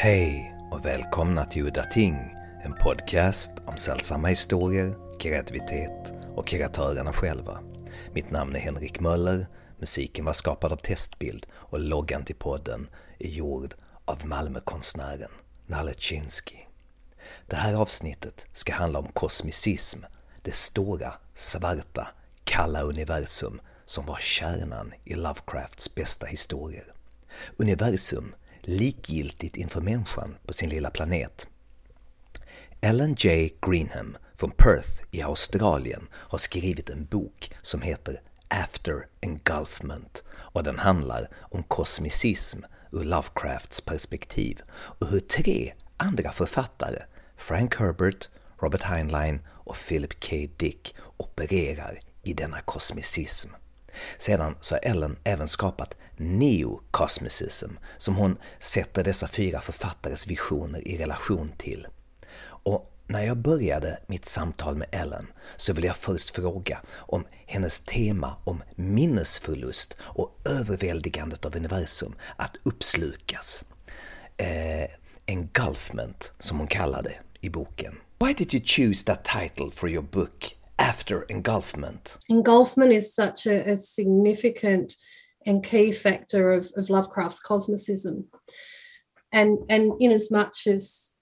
Hej och välkomna till Udda Ting, en podcast om sällsamma historier, kreativitet och kreatörerna själva. Mitt namn är Henrik Möller, musiken var skapad av Testbild och loggan till podden är gjord av Malmökonstnären Nalle Chinsky. Det här avsnittet ska handla om kosmicism, det stora, svarta, kalla universum som var kärnan i Lovecrafts bästa historier. Universum likgiltigt inför människan på sin lilla planet. Ellen J. Greenham från Perth i Australien har skrivit en bok som heter After Engulfment och den handlar om kosmicism ur Lovecrafts perspektiv och hur tre andra författare, Frank Herbert, Robert Heinlein och Philip K. Dick, opererar i denna kosmicism. Sedan så har Ellen även skapat neocosmicism som hon sätter dessa fyra författares visioner i relation till. Och när jag började mitt samtal med Ellen så ville jag först fråga om hennes tema om minnesförlust och överväldigandet av universum att uppslukas. Eh, engulfment, som hon kallar det i boken. Why did you choose that title for your book, After Engulfment? Engulfment is such a, a significant and key factor of, of Lovecraft's cosmicism. And, and in as much as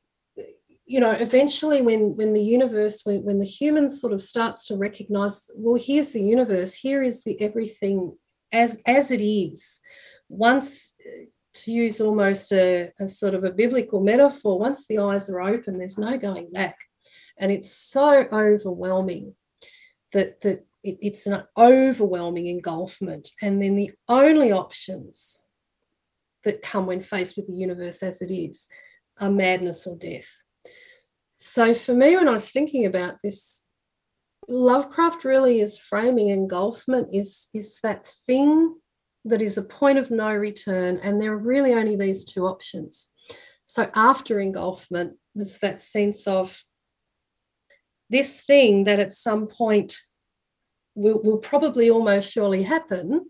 you know eventually when when the universe when, when the human sort of starts to recognize well here's the universe here is the everything as as it is once to use almost a, a sort of a biblical metaphor once the eyes are open there's no going back and it's so overwhelming that that it, it's an overwhelming engulfment. And then the only options that come when faced with the universe as it is are madness or death. So for me, when I was thinking about this, Lovecraft really is framing engulfment is, is that thing that is a point of no return, and there are really only these two options. So after engulfment was that sense of this thing that at some point will, will probably almost surely happen,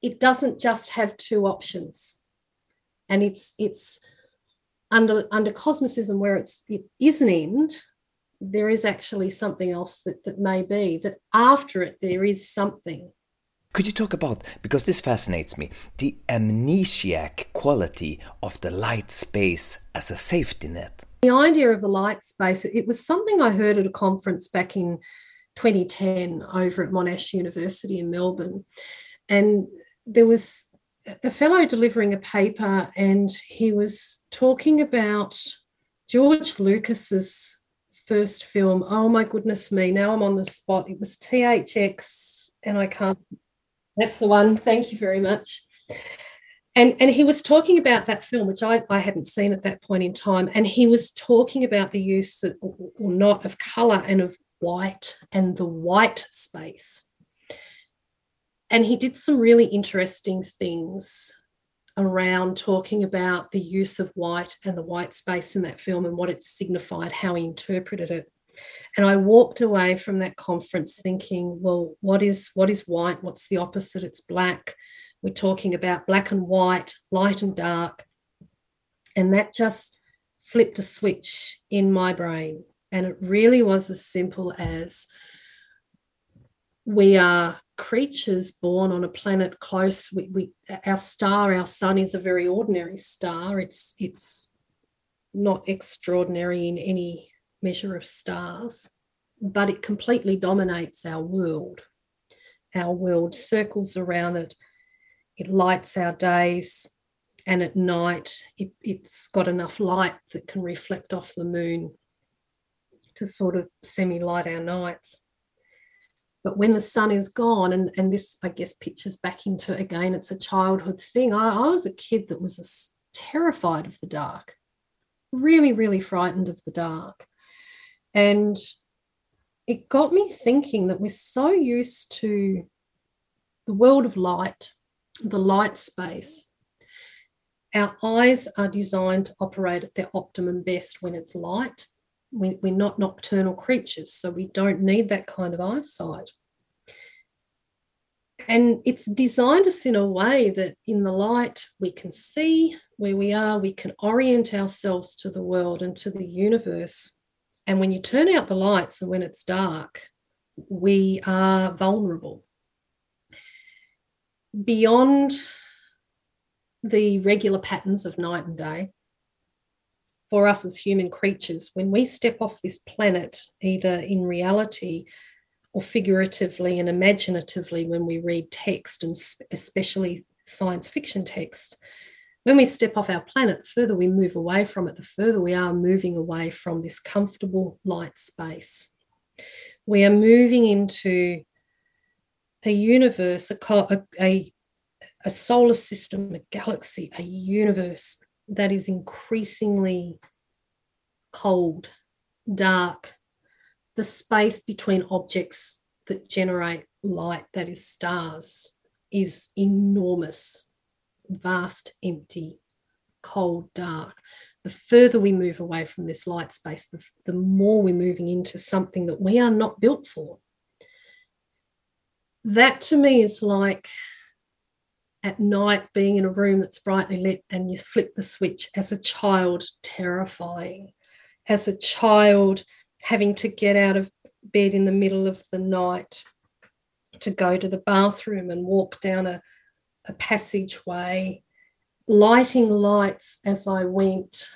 it doesn't just have two options. And it's it's under under cosmicism where it's it is an end, there is actually something else that, that may be, that after it there is something. Could you talk about, because this fascinates me, the amnesiac quality of the light space as a safety net? The idea of the light space, it was something I heard at a conference back in 2010 over at Monash University in Melbourne. And there was a fellow delivering a paper, and he was talking about George Lucas's first film. Oh my goodness me, now I'm on the spot. It was THX, and I can't. That's the one. Thank you very much. And, and he was talking about that film, which I, I hadn't seen at that point in time. And he was talking about the use of, or not of color and of white and the white space. And he did some really interesting things around talking about the use of white and the white space in that film and what it signified, how he interpreted it. And I walked away from that conference thinking, well, what is what is white? What's the opposite? It's black. We're talking about black and white, light and dark. And that just flipped a switch in my brain. And it really was as simple as we are creatures born on a planet close. We, we, our star, our sun, is a very ordinary star. It's it's not extraordinary in any measure of stars, but it completely dominates our world. Our world circles around it. It lights our days, and at night, it, it's got enough light that can reflect off the moon to sort of semi light our nights. But when the sun is gone, and, and this, I guess, pictures back into again, it's a childhood thing. I, I was a kid that was a, terrified of the dark, really, really frightened of the dark. And it got me thinking that we're so used to the world of light, the light space. Our eyes are designed to operate at their optimum best when it's light we, we're not nocturnal creatures, so we don't need that kind of eyesight. and it's designed us in a way that in the light we can see where we are, we can orient ourselves to the world and to the universe. And when you turn out the lights and when it's dark, we are vulnerable. Beyond the regular patterns of night and day, for us as human creatures, when we step off this planet, either in reality or figuratively and imaginatively when we read text and especially science fiction text, when we step off our planet, the further we move away from it, the further we are moving away from this comfortable light space. We are moving into a universe, a, a, a solar system, a galaxy, a universe that is increasingly cold, dark, the space between objects that generate light, that is stars, is enormous, vast, empty, cold, dark. The further we move away from this light space, the, the more we're moving into something that we are not built for. That to me is like at night being in a room that's brightly lit and you flick the switch as a child, terrifying. As a child, having to get out of bed in the middle of the night to go to the bathroom and walk down a, a passageway, lighting lights as I went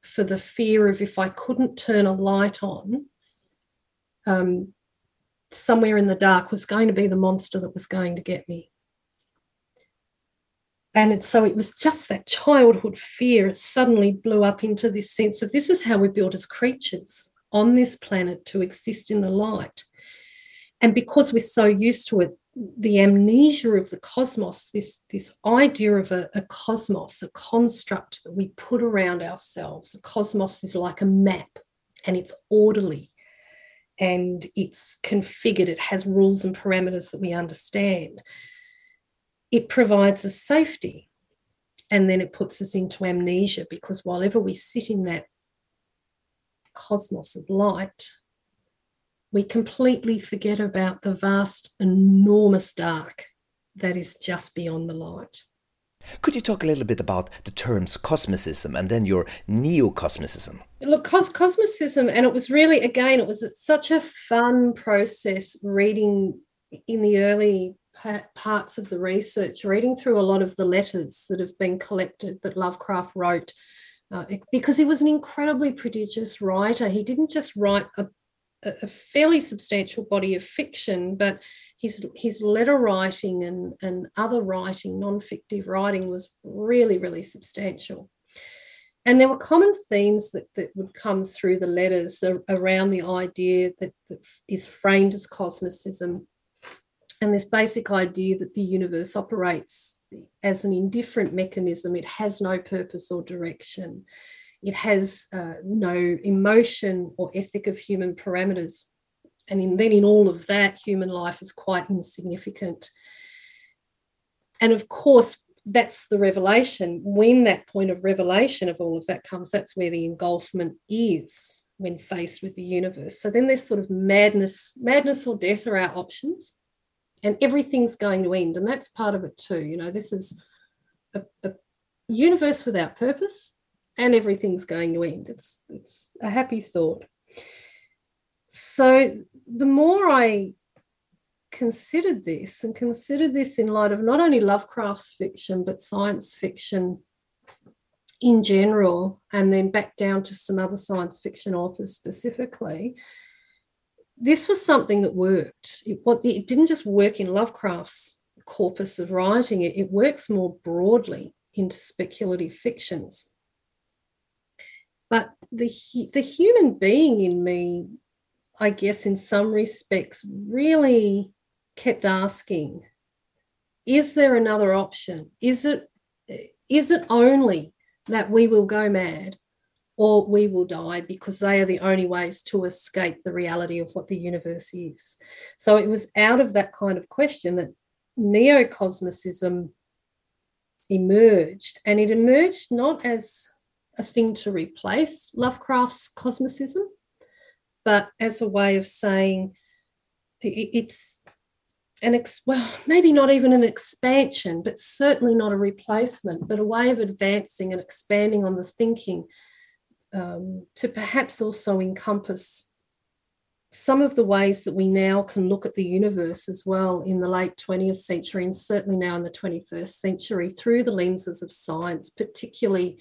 for the fear of if I couldn't turn a light on, um, somewhere in the dark was going to be the monster that was going to get me. And so it was just that childhood fear. Suddenly blew up into this sense of this is how we're built as creatures on this planet to exist in the light. And because we're so used to it, the amnesia of the cosmos, this, this idea of a, a cosmos, a construct that we put around ourselves, a cosmos is like a map and it's orderly and it's configured, it has rules and parameters that we understand. It provides us safety and then it puts us into amnesia because while ever we sit in that cosmos of light, we completely forget about the vast, enormous dark that is just beyond the light. Could you talk a little bit about the terms cosmicism and then your neo-cosmicism? Look, cos- cosmicism, and it was really, again, it was such a fun process reading in the early parts of the research, reading through a lot of the letters that have been collected that Lovecraft wrote uh, because he was an incredibly prodigious writer. He didn't just write a, a fairly substantial body of fiction, but his his letter writing and, and other writing, non-fictive writing, was really, really substantial. And there were common themes that, that would come through the letters around the idea that, that is framed as cosmicism and this basic idea that the universe operates as an indifferent mechanism, it has no purpose or direction. It has uh, no emotion or ethic of human parameters. And in, then, in all of that, human life is quite insignificant. And of course, that's the revelation. When that point of revelation of all of that comes, that's where the engulfment is when faced with the universe. So then there's sort of madness, madness or death are our options and everything's going to end. And that's part of it too you know this is a, a universe without purpose and everything's going to end. It's it's a happy thought. So the more i considered this and considered this in light of not only lovecraft's fiction but science fiction in general and then back down to some other science fiction authors specifically this was something that worked. It, it didn't just work in Lovecraft's corpus of writing, it, it works more broadly into speculative fictions. But the, the human being in me, I guess, in some respects, really kept asking is there another option? Is it, is it only that we will go mad or we will die because they are the only ways to escape the reality of what the universe is. So it was out of that kind of question that neocosmicism emerged, and it emerged not as a thing to replace Lovecraft's cosmicism, but as a way of saying it's an ex- well, maybe not even an expansion, but certainly not a replacement, but a way of advancing and expanding on the thinking um, to perhaps also encompass some of the ways that we now can look at the universe as well in the late 20th century and certainly now in the 21st century through the lenses of science, particularly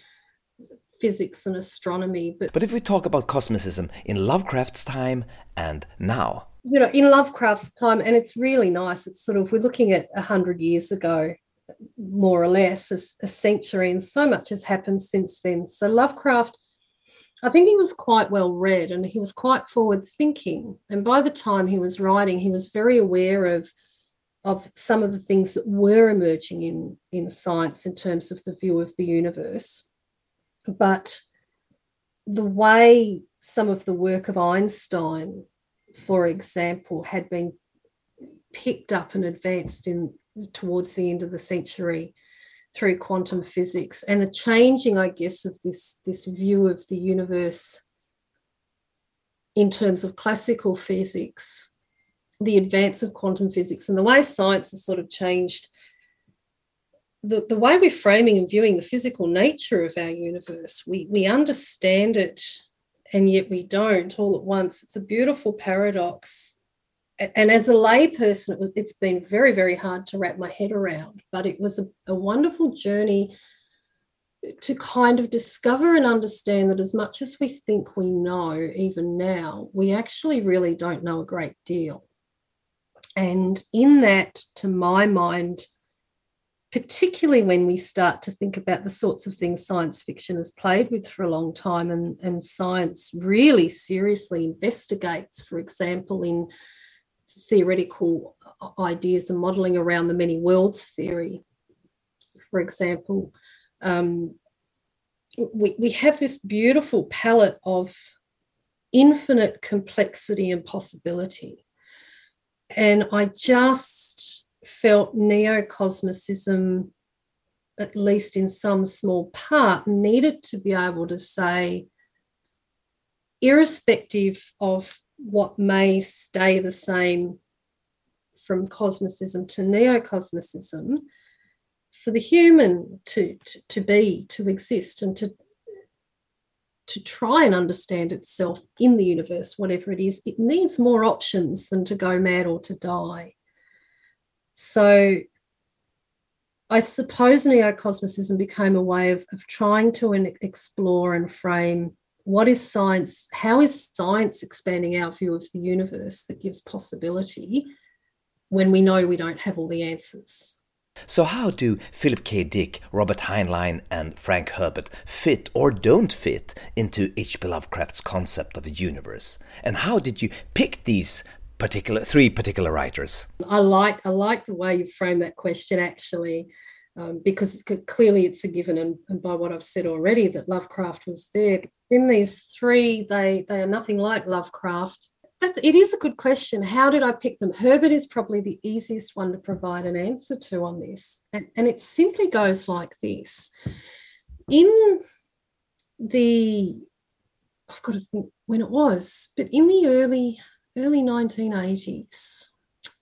physics and astronomy. But, but if we talk about cosmicism in Lovecraft's time and now, you know, in Lovecraft's time, and it's really nice. It's sort of we're looking at a hundred years ago, more or less, a, a century, and so much has happened since then. So Lovecraft, I think he was quite well read and he was quite forward thinking. And by the time he was writing, he was very aware of of some of the things that were emerging in in science in terms of the view of the universe. But the way some of the work of Einstein for example, had been picked up and advanced in towards the end of the century through quantum physics and the changing, I guess, of this, this view of the universe in terms of classical physics, the advance of quantum physics, and the way science has sort of changed the, the way we're framing and viewing the physical nature of our universe. We, we understand it and yet we don't all at once. It's a beautiful paradox. And as a layperson, it was it's been very, very hard to wrap my head around, but it was a, a wonderful journey to kind of discover and understand that as much as we think we know, even now, we actually really don't know a great deal. And in that, to my mind, particularly when we start to think about the sorts of things science fiction has played with for a long time and, and science really seriously investigates, for example, in theoretical ideas and modeling around the many worlds theory. For example, um, we, we have this beautiful palette of infinite complexity and possibility. And I just felt neocosmicism, at least in some small part, needed to be able to say, irrespective of what may stay the same from cosmicism to neocosmicism, for the human to, to, to be, to exist, and to to try and understand itself in the universe, whatever it is, it needs more options than to go mad or to die. So I suppose neocosmicism became a way of, of trying to explore and frame what is science, how is science expanding our view of the universe that gives possibility when we know we don't have all the answers. So, how do Philip K. Dick, Robert Heinlein, and Frank Herbert fit or don't fit into H.P. Lovecraft's concept of a universe? And how did you pick these particular three particular writers? I like I like the way you frame that question actually. Um, because clearly it's a given, and, and, by what I've said already, that Lovecraft was there. In these three, they they are nothing like Lovecraft. But it is a good question. How did I pick them? Herbert is probably the easiest one to provide an answer to on this, and, and it simply goes like this: in the I've got to think when it was, but in the early early 1980s.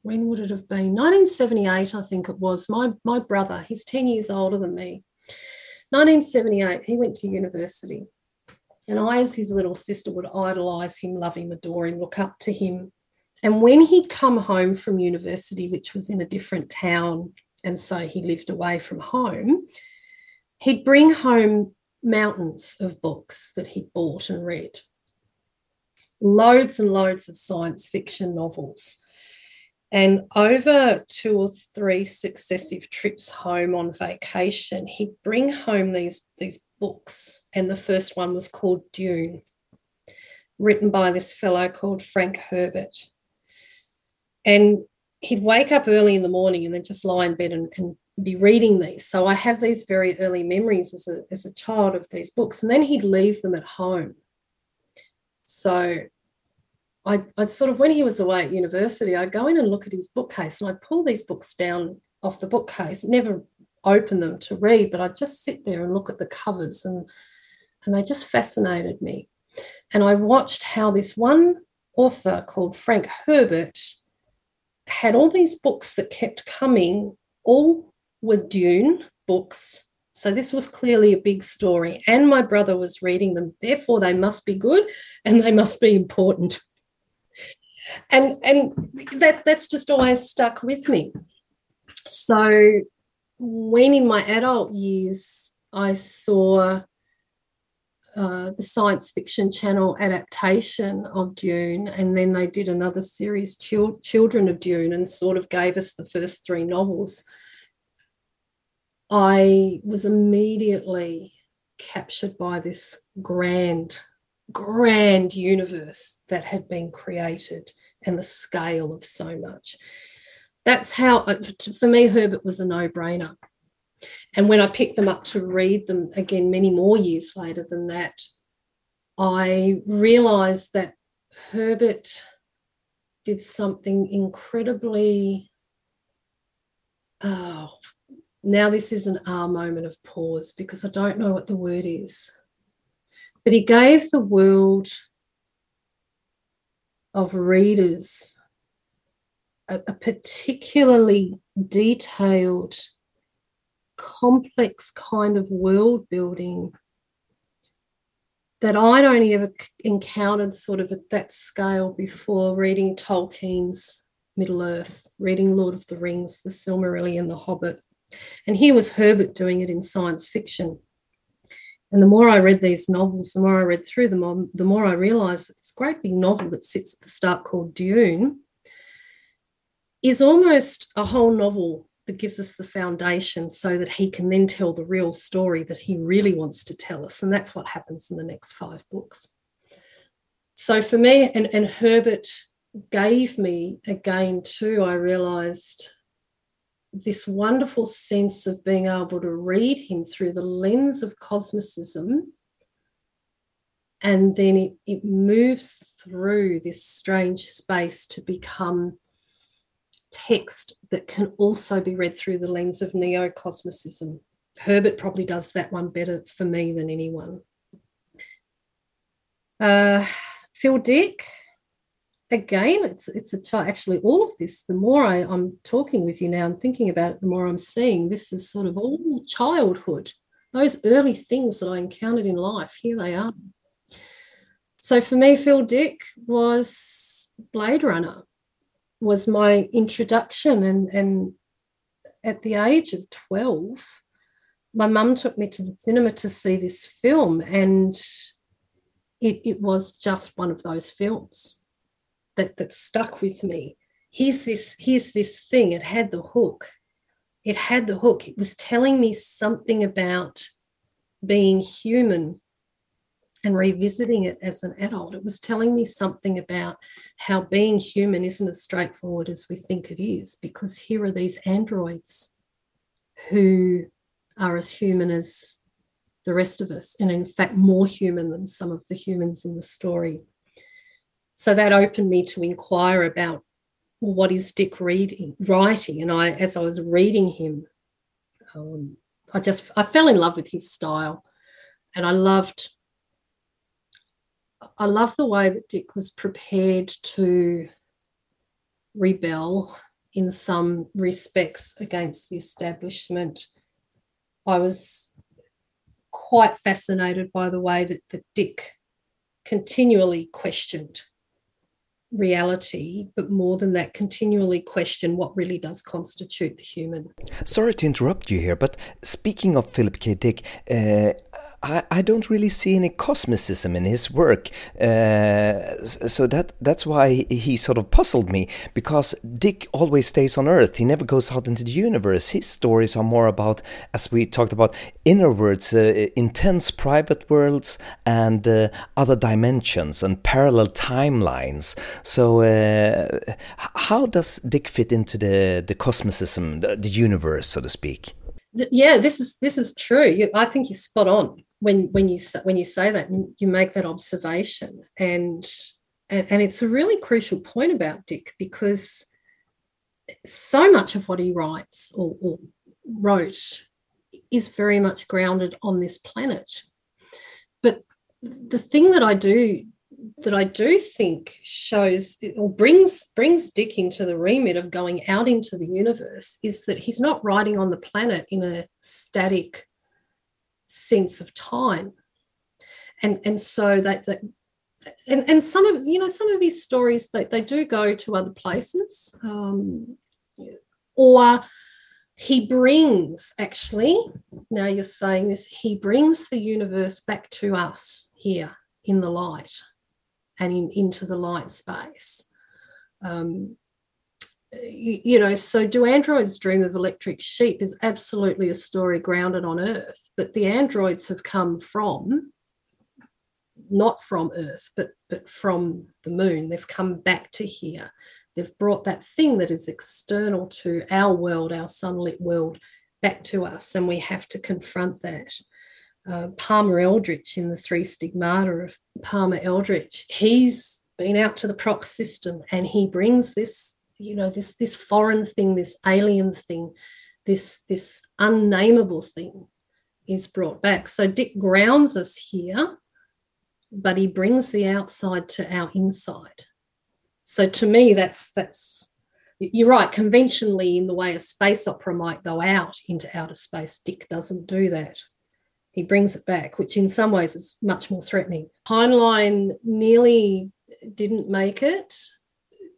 When would it have been? 1978, I think it was. My, my brother, he's 10 years older than me. 1978, he went to university. And I, as his little sister, would idolize him, love him, adore him, look up to him. And when he'd come home from university, which was in a different town, and so he lived away from home, he'd bring home mountains of books that he'd bought and read loads and loads of science fiction novels. And over two or three successive trips home on vacation, he'd bring home these, these books. And the first one was called Dune, written by this fellow called Frank Herbert. And he'd wake up early in the morning and then just lie in bed and, and be reading these. So I have these very early memories as a, as a child of these books. And then he'd leave them at home. So I, I'd sort of, when he was away at university, I'd go in and look at his bookcase and I'd pull these books down off the bookcase, never open them to read, but I'd just sit there and look at the covers and, and they just fascinated me. And I watched how this one author called Frank Herbert had all these books that kept coming, all were Dune books. So this was clearly a big story. And my brother was reading them. Therefore, they must be good and they must be important. And, and that, that's just always stuck with me. So when in my adult years, I saw uh, the science fiction channel adaptation of Dune, and then they did another series, Children of Dune, and sort of gave us the first three novels. I was immediately captured by this grand, grand universe that had been created and the scale of so much. That's how, uh, for me, Herbert was a no brainer. And when I picked them up to read them again many more years later than that, I realized that Herbert did something incredibly. Oh, now this is an R moment of pause because I don't know what the word is. But he gave the world of readers a, a particularly detailed complex kind of world building that I'd only ever encountered sort of at that scale before reading Tolkien's Middle Earth, reading Lord of the Rings, The Silmarillion, The Hobbit. And here was Herbert doing it in science fiction. And the more I read these novels, the more I read through them, um, the more I realized that this great big novel that sits at the start called Dune is almost a whole novel that gives us the foundation so that he can then tell the real story that he really wants to tell us. And that's what happens in the next five books. So for me, and, and Herbert gave me again too, I realized this wonderful sense of being able to read him through the lens of cosmicism. And then it, it moves through this strange space to become text that can also be read through the lens of neo cosmicism. Herbert probably does that one better for me than anyone. Uh, Phil Dick, again, it's it's a child. actually all of this. The more I, I'm talking with you now and thinking about it, the more I'm seeing this is sort of all childhood. Those early things that I encountered in life, here they are. So for me, Phil Dick was Blade Runner was my introduction. And, and at the age of 12, my mum took me to the cinema to see this film, and it, it was just one of those films that, that stuck with me. Here's this, here's this thing. It had the hook. It had the hook. It was telling me something about being human and revisiting it as an adult, it was telling me something about how being human isn't as straightforward as we think it is, because here are these androids who are as human as the rest of us, and in fact, more human than some of the humans in the story. So that opened me to inquire about well, what is Dick reading, writing, and I, as I was reading him, um, I just I fell in love with his style, and I loved I love the way that Dick was prepared to rebel in some respects against the establishment. I was quite fascinated by the way that, that Dick continually questioned reality, but more than that, continually question what really does constitute the human. Sorry to interrupt you here, but speaking of Philip K. Dick, uh, I, don't really see any cosmicism in his work, uh, so that that's why he sort of puzzled me. Because Dick always stays on Earth; he never goes out into the universe. His stories are more about, as we talked about, inner worlds, uh, intense private worlds, and uh, other dimensions and parallel timelines. So, uh, how does Dick fit into the the cosmicism, the, the universe, so to speak? yeah this is this is true i think you're spot on when when you when you say that you make that observation. And and, and it's a really crucial point about dick because so much of what he writes or, or wrote is very much grounded on this planet. But the thing that i do that I do think shows or brings brings Dick into the remit of going out into the universe is that he's not riding on the planet in a static sense of time. And and so that that and, and some of you know some of his stories they, they do go to other places um, or he brings actually now you're saying this he brings the universe back to us here in the light and in, into the light space um, you, you, know so do androids dream of electric sheep is absolutely a story grounded on earth but the androids have come from not from earth but but from the moon they've come back to here They've brought that thing that is external to our world, our sunlit world, back to us, and we have to confront that. Uh, Palmer Eldritch in the Three Stigmata of Palmer Eldritch, he's been out to the Prox system and he brings this, you know, this this foreign thing, this alien thing, this this unnameable thing is brought back. So Dick grounds us here, but he brings the outside to our inside. So to me that's that's you're right conventionally in the way a space opera might go out into outer space dick doesn't do that. He brings it back which in some ways is much more threatening. Heinlein nearly didn't make it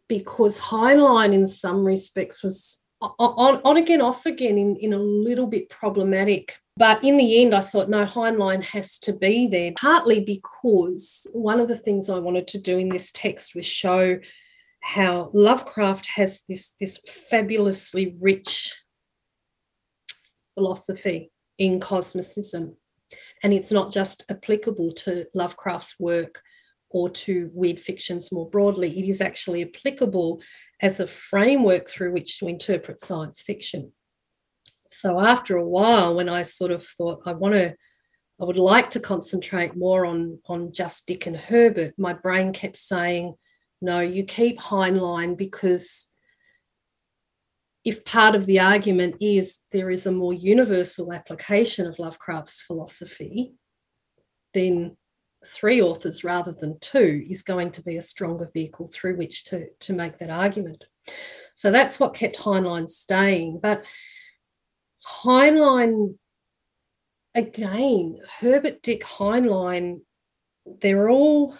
because heinlein in some respects was on, on again off again in, in a little bit problematic but in the end, I thought, no, Heinlein has to be there, partly because one of the things I wanted to do in this text was show how Lovecraft has this, this fabulously rich philosophy in cosmicism. And it's not just applicable to Lovecraft's work or to weird fictions more broadly, it is actually applicable as a framework through which to interpret science fiction. So after a while when i sort of thought i want to i would like to concentrate more on on just dick and herbert my brain kept saying no you keep heinlein because if part of the argument is there is a more universal application of lovecraft's philosophy then three authors rather than two is going to be a stronger vehicle through which to, to make that argument so that's what kept heinlein staying but Heinlein, again, Herbert Dick Heinlein, they're all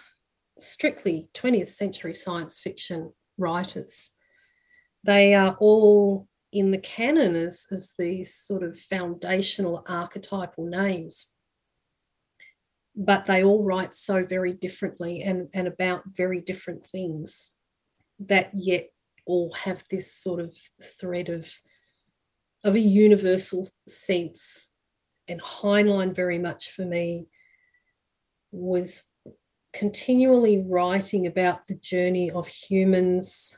strictly 20th century science fiction writers. They are all in the canon as, as these sort of foundational archetypal names. But they all write so very differently and, and about very different things that yet all have this sort of thread of of a universal sense. And Heinlein, very much for me, was continually writing about the journey of humans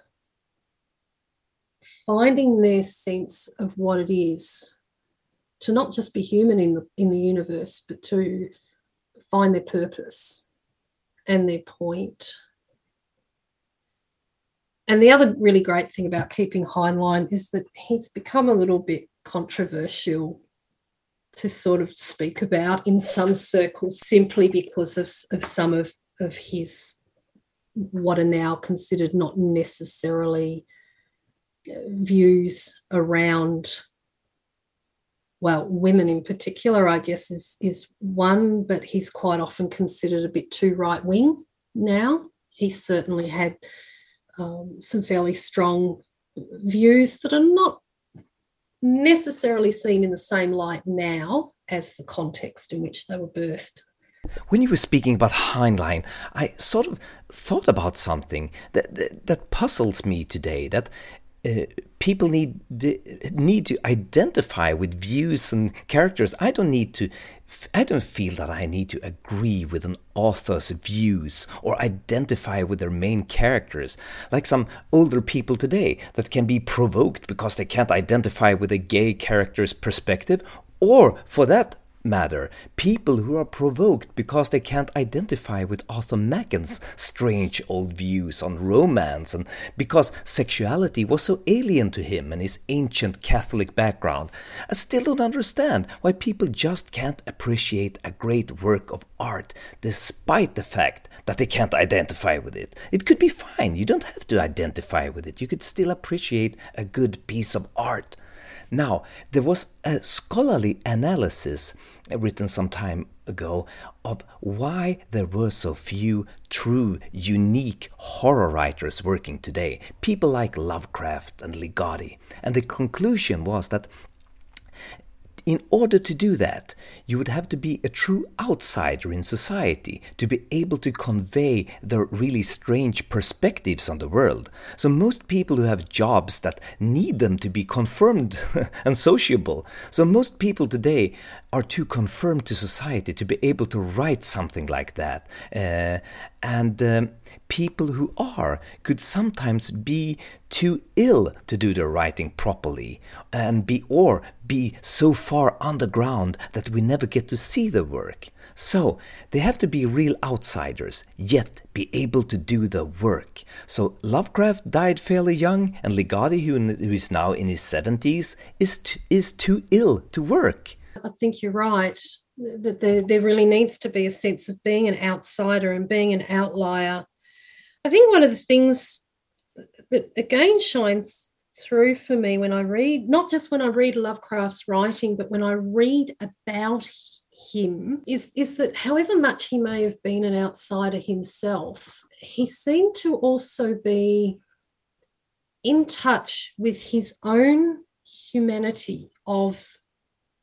finding their sense of what it is to not just be human in the in the universe but to find their purpose and their point. and the other really great thing about keeping Heinlein is that he's become a little bit controversial to sort of speak about in some circles simply because of, of some of, of his what are now considered not necessarily uh, views around well women in particular i guess is is one but he's quite often considered a bit too right wing now he certainly had um, some fairly strong views that are not necessarily seen in the same light now as the context in which they were birthed. When you were speaking about Heinlein, I sort of thought about something that, that, that puzzles me today. That uh, people need need to identify with views and characters. I don't need to. I don't feel that I need to agree with an author's views or identify with their main characters, like some older people today that can be provoked because they can't identify with a gay character's perspective, or for that matter, people who are provoked because they can't identify with Arthur Machen's strange old views on romance and because sexuality was so alien to him and his ancient Catholic background. I still don't understand why people just can't appreciate a great work of art despite the fact that they can't identify with it. It could be fine, you don't have to identify with it, you could still appreciate a good piece of art. Now, there was a scholarly analysis written some time ago of why there were so few true, unique horror writers working today, people like Lovecraft and Ligotti. And the conclusion was that in order to do that, you would have to be a true outsider in society to be able to convey the really strange perspectives on the world. So, most people who have jobs that need them to be confirmed and sociable. So, most people today are too conformed to society to be able to write something like that. Uh, and um, people who are could sometimes be too ill to do their writing properly and be or be so far underground that we never get to see the work. So they have to be real outsiders, yet be able to do the work. So Lovecraft died fairly young, and Ligotti, who is now in his 70s, is, is too ill to work. I think you're right that there, there really needs to be a sense of being an outsider and being an outlier. I think one of the things that again shines through for me when I read, not just when I read Lovecraft's writing, but when I read about him, is, is that however much he may have been an outsider himself, he seemed to also be in touch with his own humanity of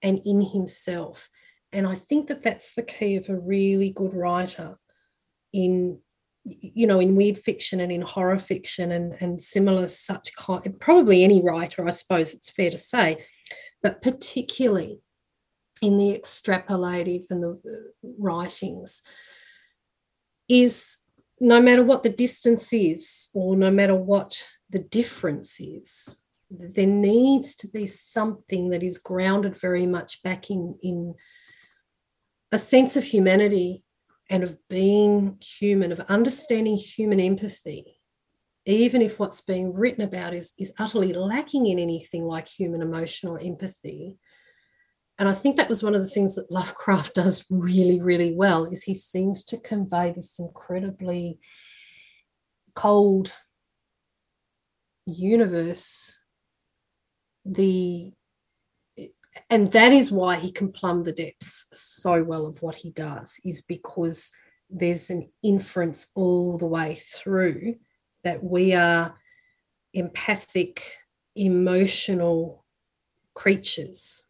and in himself. And I think that that's the key of a really good writer in you know in weird fiction and in horror fiction and and similar such kind probably any writer i suppose it's fair to say but particularly in the extrapolative and the uh, writings is no matter what the distance is or no matter what the difference is there needs to be something that is grounded very much back in in a sense of humanity and of being human, of understanding human empathy, even if what's being written about is, is utterly lacking in anything like human emotional empathy. And I think that was one of the things that Lovecraft does really, really well, is he seems to convey this incredibly cold universe, the and that is why he can plumb the depths so well of what he does is because there's an inference all the way through that we are empathic emotional creatures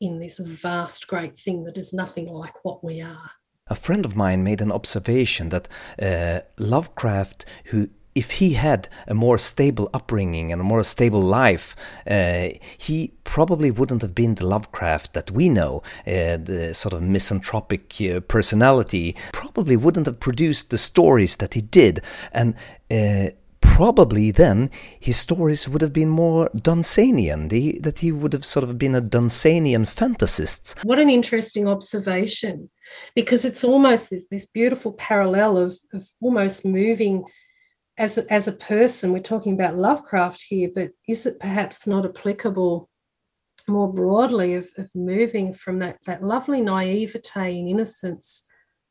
in this vast great thing that is nothing like what we are. A friend of mine made an observation that uh, Lovecraft, who if he had a more stable upbringing and a more stable life, uh, he probably wouldn't have been the Lovecraft that we know, uh, the sort of misanthropic uh, personality, probably wouldn't have produced the stories that he did. And uh, probably then his stories would have been more Dunsanian, the, that he would have sort of been a Dunsanian fantasist. What an interesting observation, because it's almost this, this beautiful parallel of, of almost moving as a, as a person, we're talking about Lovecraft here, but is it perhaps not applicable more broadly of, of moving from that, that lovely naivete and innocence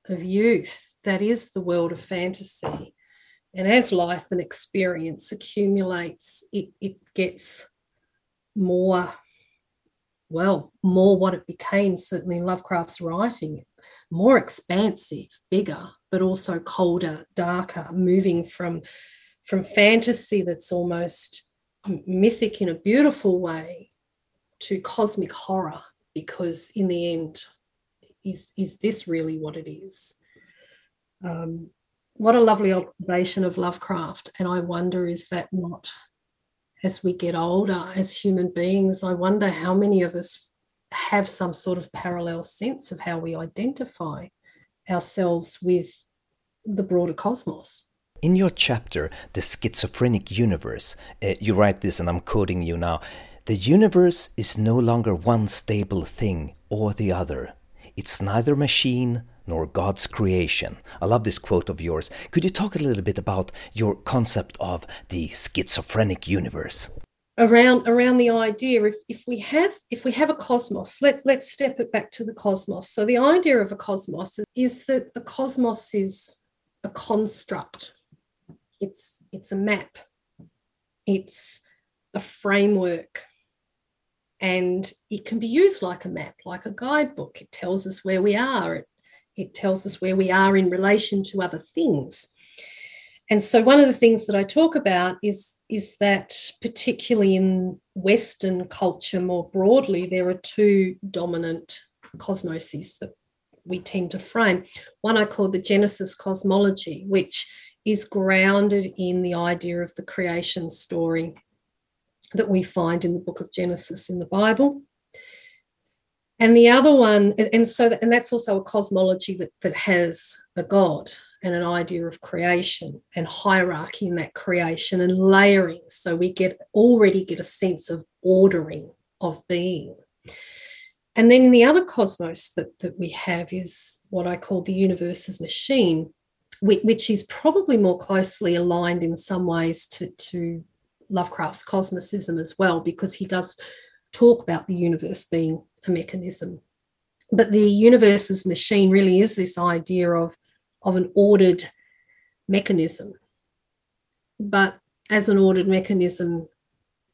of youth that is the world of fantasy? And as life and experience accumulates, it, it gets more, well, more what it became, certainly in Lovecraft's writing, more expansive, bigger, but also colder, darker, moving from from fantasy that's almost mythic in a beautiful way to cosmic horror because in the end is is this really what it is? Um, what a lovely observation of lovecraft and i wonder is that not as we get older as human beings i wonder how many of us have some sort of parallel sense of how we identify ourselves with the broader cosmos. In your chapter, The Schizophrenic Universe, uh, you write this, and I'm quoting you now The universe is no longer one stable thing or the other. It's neither machine nor God's creation. I love this quote of yours. Could you talk a little bit about your concept of the schizophrenic universe? Around around the idea if, if we have if we have a cosmos, let's let's step it back to the cosmos. So the idea of a cosmos is that the cosmos is a construct. It's it's a map. It's a framework and it can be used like a map, like a guidebook. It tells us where we are, it it tells us where we are in relation to other things. And so one of the things that I talk about is, is that particularly in Western culture more broadly, there are two dominant cosmoses that we tend to frame. One I call the Genesis cosmology, which is grounded in the idea of the creation story that we find in the book of Genesis in the Bible and the other one and so and that's also a cosmology that, that has a god and an idea of creation and hierarchy in that creation and layering so we get already get a sense of ordering of being and then the other cosmos that, that we have is what i call the universe's machine which is probably more closely aligned in some ways to, to lovecraft's cosmicism as well because he does talk about the universe being a mechanism. But the universe's machine really is this idea of, of an ordered mechanism. But as an ordered mechanism,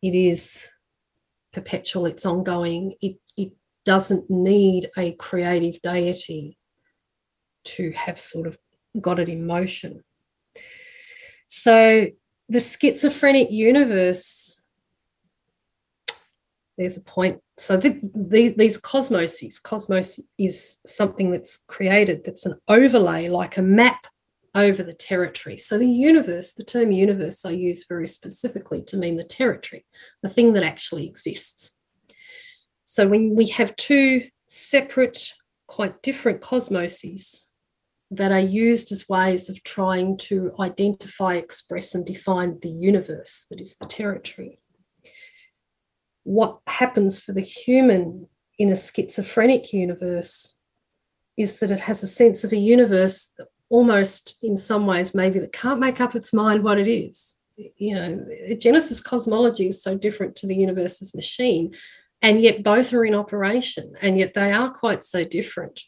it is perpetual, it's ongoing, it, it doesn't need a creative deity to have sort of got it in motion. So the schizophrenic universe there's a point. So the, the, these cosmoses, cosmos is something that's created that's an overlay, like a map over the territory. So the universe, the term universe, I use very specifically to mean the territory, the thing that actually exists. So when we have two separate, quite different cosmoses that are used as ways of trying to identify, express, and define the universe that is the territory what happens for the human in a schizophrenic universe is that it has a sense of a universe almost in some ways maybe that can't make up its mind what it is. You know genesis cosmology is so different to the universe's machine and yet both are in operation and yet they are quite so different.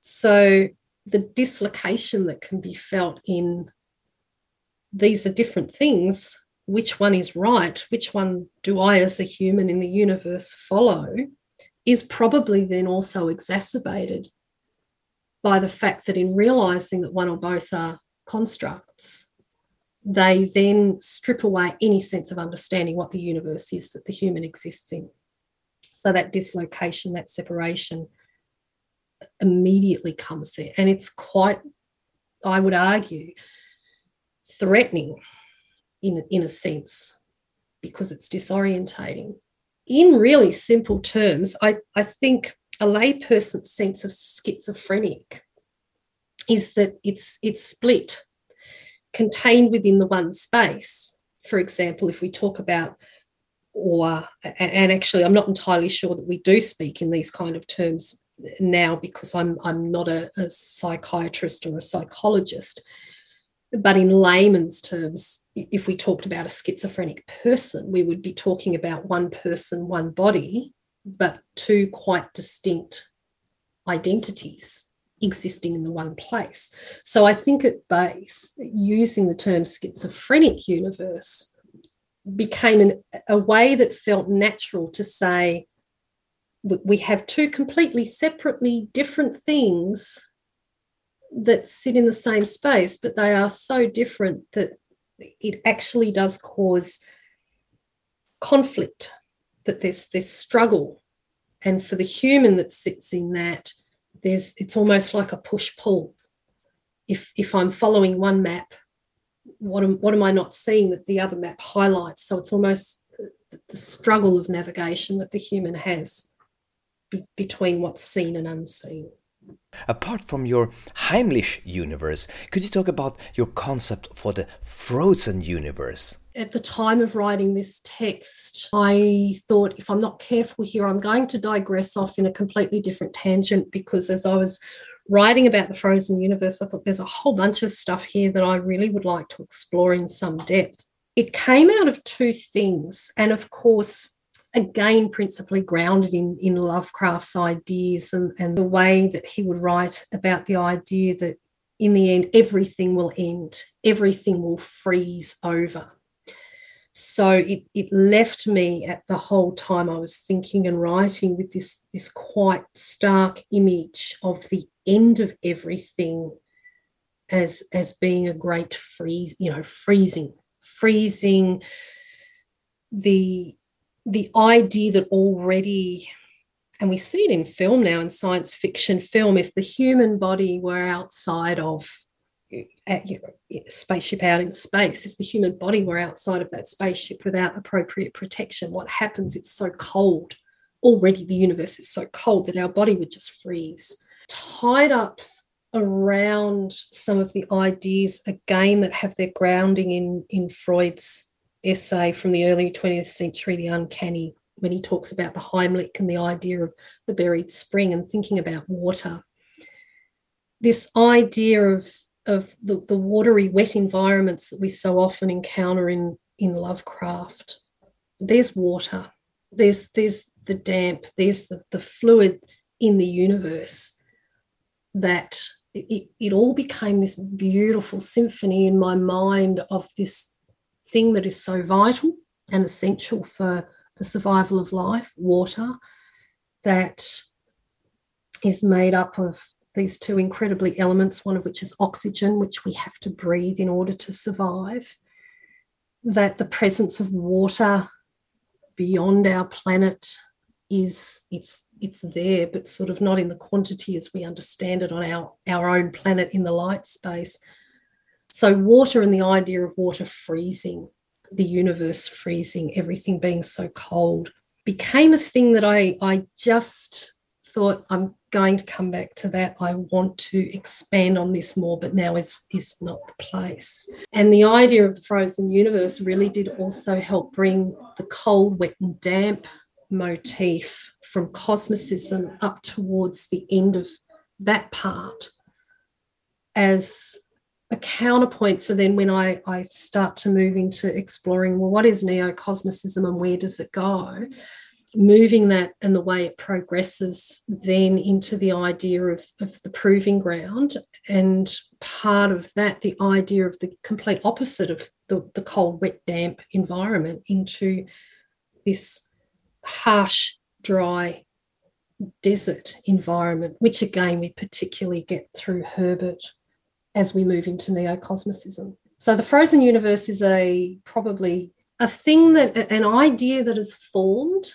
So the dislocation that can be felt in these are different things which one is right, which one do I as a human in the universe follow, is probably then also exacerbated by the fact that in realizing that one or both are constructs, they then strip away any sense of understanding what the universe is that the human exists in. So that dislocation, that separation immediately comes there. And it's quite, I would argue, threatening in, in a sense because it's disorientating. In really simple terms, I, I think a layperson's sense of schizophrenic is that it's it's split, contained within the one space. For example, if we talk about or and actually I'm not entirely sure that we do speak in these kind of terms now because I'm I'm not a, a psychiatrist or a psychologist but in layman's terms, if we talked about a schizophrenic person, we would be talking about one person, one body, but two quite distinct identities existing in the one place. So I think at base, using the term schizophrenic universe became an, a way that felt natural to say we have two completely separately different things that sit in the same space, but they are so different that it actually does cause conflict, that there's this struggle. And for the human that sits in that, there's it's almost like a push-pull. If if I'm following one map, what am what am I not seeing that the other map highlights? So it's almost the struggle of navigation that the human has be, between what's seen and unseen. Apart from your Heimlich universe, could you talk about your concept for the frozen universe? At the time of writing this text, I thought if I'm not careful here, I'm going to digress off in a completely different tangent because as I was writing about the frozen universe, I thought there's a whole bunch of stuff here that I really would like to explore in some depth. It came out of two things. And of course, again principally grounded in, in Lovecraft's ideas and, and the way that he would write about the idea that in the end, everything will end, everything will freeze over. So it, it left me at the whole time I was thinking and writing with this, this quite stark image of the end of everything as, as being a great freeze, you know, freezing, freezing the the idea that already and we see it in film now in science fiction film if the human body were outside of eh, at, know, spaceship out in space if the human body were outside of that spaceship without appropriate protection what happens? It's so cold. Already the universe is so cold that our body would just freeze. Tied up around some of the ideas again that have their grounding in in freud's essay from the early 20th century, The Uncanny, when he talks about the Heimlich and the idea of the buried spring and thinking about water. This idea of, of the, the watery, wet environments that we so often encounter in, in Lovecraft. There's water, there's, there's the damp, there's the, the fluid in the universe that it, it all became this beautiful symphony in my mind of this thing that is so vital and essential for the survival of life, water, that is made up of these two incredibly elements, one of which is oxygen, which we have to breathe in order to survive. That the presence of water beyond our planet is it's it's there, but sort of not in the quantity as we understand it on our, our own planet in the light space. So, water and the idea of water freezing, the universe freezing, everything being so cold, became a thing that I, I just thought I'm going to come back to that. I want to expand on this more, but now is, is not the place. And the idea of the frozen universe really did also help bring the cold, wet, and damp motif from cosmicism up towards the end of that part as a counterpoint for then when I, I start to move into exploring well what is neo-cosmicism and where does it go? Moving that and the way it progresses then into the idea of, of the proving ground and part of that the idea of the complete opposite of the, the cold wet damp environment into this harsh dry desert environment which again we particularly get through herbert as we move into neo-cosmicism. So the frozen universe is a probably a thing that an idea that is formed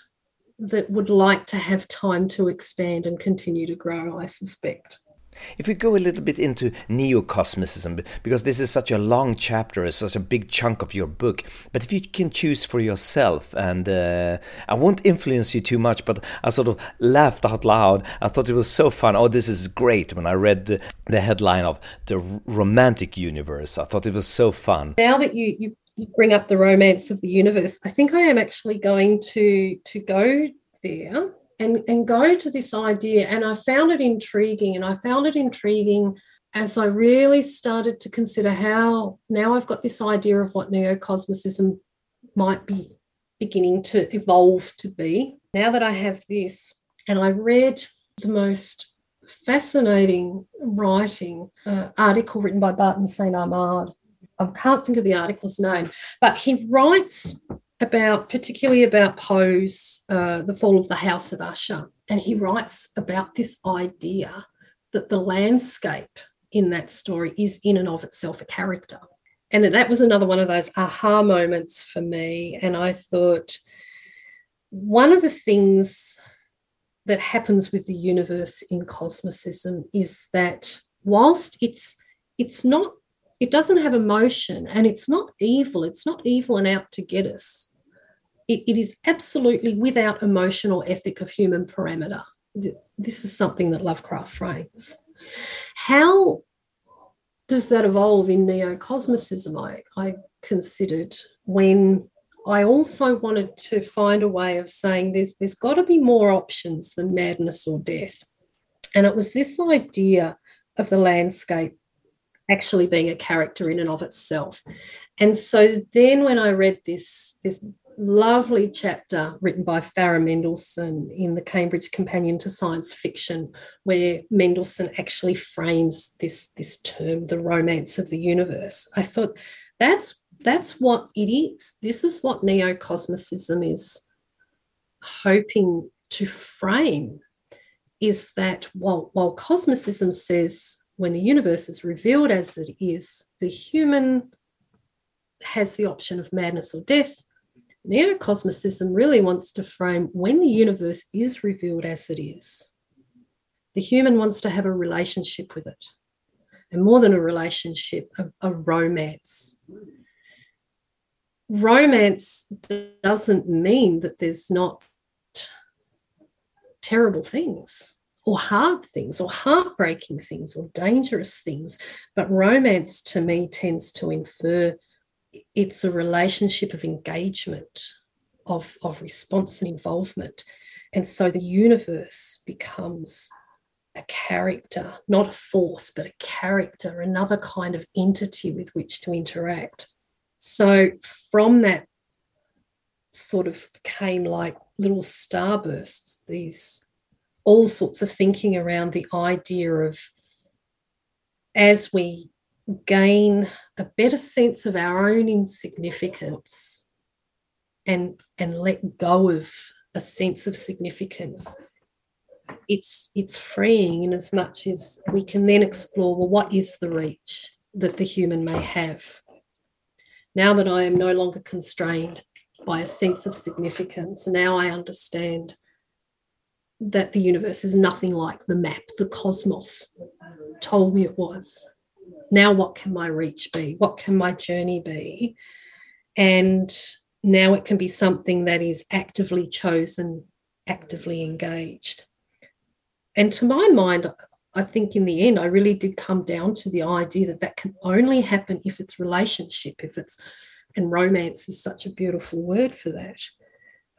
that would like to have time to expand and continue to grow, I suspect. If we go a little bit into neo-cosmicism, because this is such a long chapter, such a big chunk of your book, but if you can choose for yourself, and uh, I won't influence you too much, but I sort of laughed out loud. I thought it was so fun. Oh, this is great when I read the, the headline of the romantic universe. I thought it was so fun. Now that you, you you bring up the romance of the universe, I think I am actually going to to go there and, and go to this idea. And I found it intriguing. And I found it intriguing as I really started to consider how now I've got this idea of what neo-cosmicism might be beginning to evolve to be. Now that I have this, and I read the most fascinating writing uh, article written by Barton St. Armand. I can't think of the article's name, but he writes about, particularly about Poe's uh, The Fall of the House of Usher. And he writes about this idea that the landscape in that story is in and of itself a character. And that was another one of those aha moments for me. And I thought, one of the things that happens with the universe in cosmicism is that whilst it's it's not it doesn't have emotion and it's not evil. It's not evil and out to get us. it, it is absolutely without emotional ethic of human parameter. this is something that Lovecraft frames. How does that evolve in neo-cosmicism? I, I considered when I also wanted to find a way of saying there's there's got to be more options than madness or death. And it was this idea of the landscape actually being a character in and of itself. And so then when I read this, this lovely chapter written by Farah Mendlesohn in the Cambridge Companion to Science Fiction, where Mendlesohn actually frames this, this term, the romance of the universe. I thought that's that's what it is. This is what neo-cosmicism is hoping to frame is that while, while cosmicism says when the universe is revealed as it is, the human has the option of madness or death, Neo-cosmicism really wants to frame when the universe is revealed as it is, the human wants to have a relationship with it. And more than a relationship, a, a romance. Romance doesn't mean that there's not terrible things or hard things or heartbreaking things or dangerous things. But romance to me tends to infer it's a relationship of engagement, of, of response and involvement. And so the universe becomes a character, not a force, but a character, another kind of entity with which to interact. So from that sort of came like little starbursts, these all sorts of thinking around the idea of as we gain a better sense of our own insignificance and and let go of a sense of significance it's it's freeing in as much as we can then explore well what is the reach that the human may have? Now that i am no longer constrained by a sense of significance now i understand that the universe is nothing like the map the cosmos told me it was now what can my reach be? What can my journey be? And now it can be something that is actively chosen, actively engaged. And to my mind, I think in the end, I really did come down to the idea that that can only happen if it's relationship, if it's, and romance is such a beautiful word for that.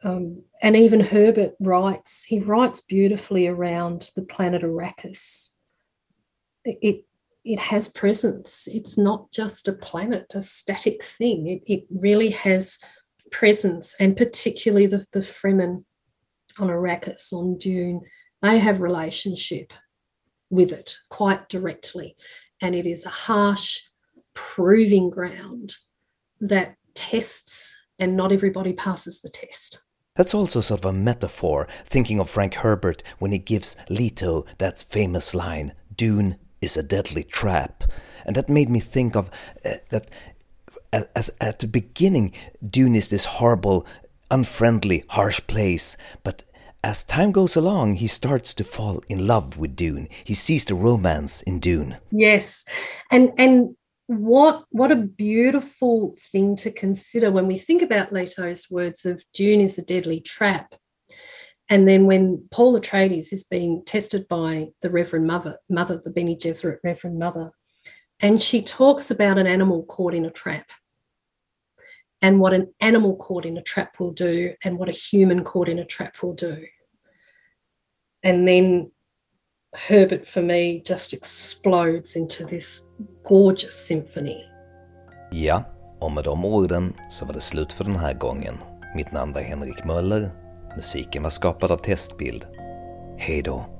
Um, and even Herbert writes, he writes beautifully around the planet Arrakis. It, it has presence. It's not just a planet, a static thing. It, it really has presence, and particularly the, the Fremen on Arrakis, on Dune, they have relationship with it quite directly. And it is a harsh proving ground that tests, and not everybody passes the test. That's also sort of a metaphor, thinking of Frank Herbert when he gives Leto that famous line Dune is a deadly trap. And that made me think of uh, that as, at the beginning, Dune is this horrible, unfriendly, harsh place, but as time goes along, he starts to fall in love with Dune. He sees the romance in Dune. Yes, and and what what a beautiful thing to consider when we think about Leto's words of Dune is a deadly trap. And then when Paul Atreides is being tested by the Reverend Mother, Mother, the Bene Gesserit Reverend Mother, and she talks about an animal caught in a trap and what an animal caught in a trap will do and what a human caught in a trap will do. And then Herbert, for me, just explodes into this gorgeous symphony. Ja, och med de orden så var det slut för den här gången. Mitt namn var Henrik Möller Musiken var skapad av Testbild. Hej då!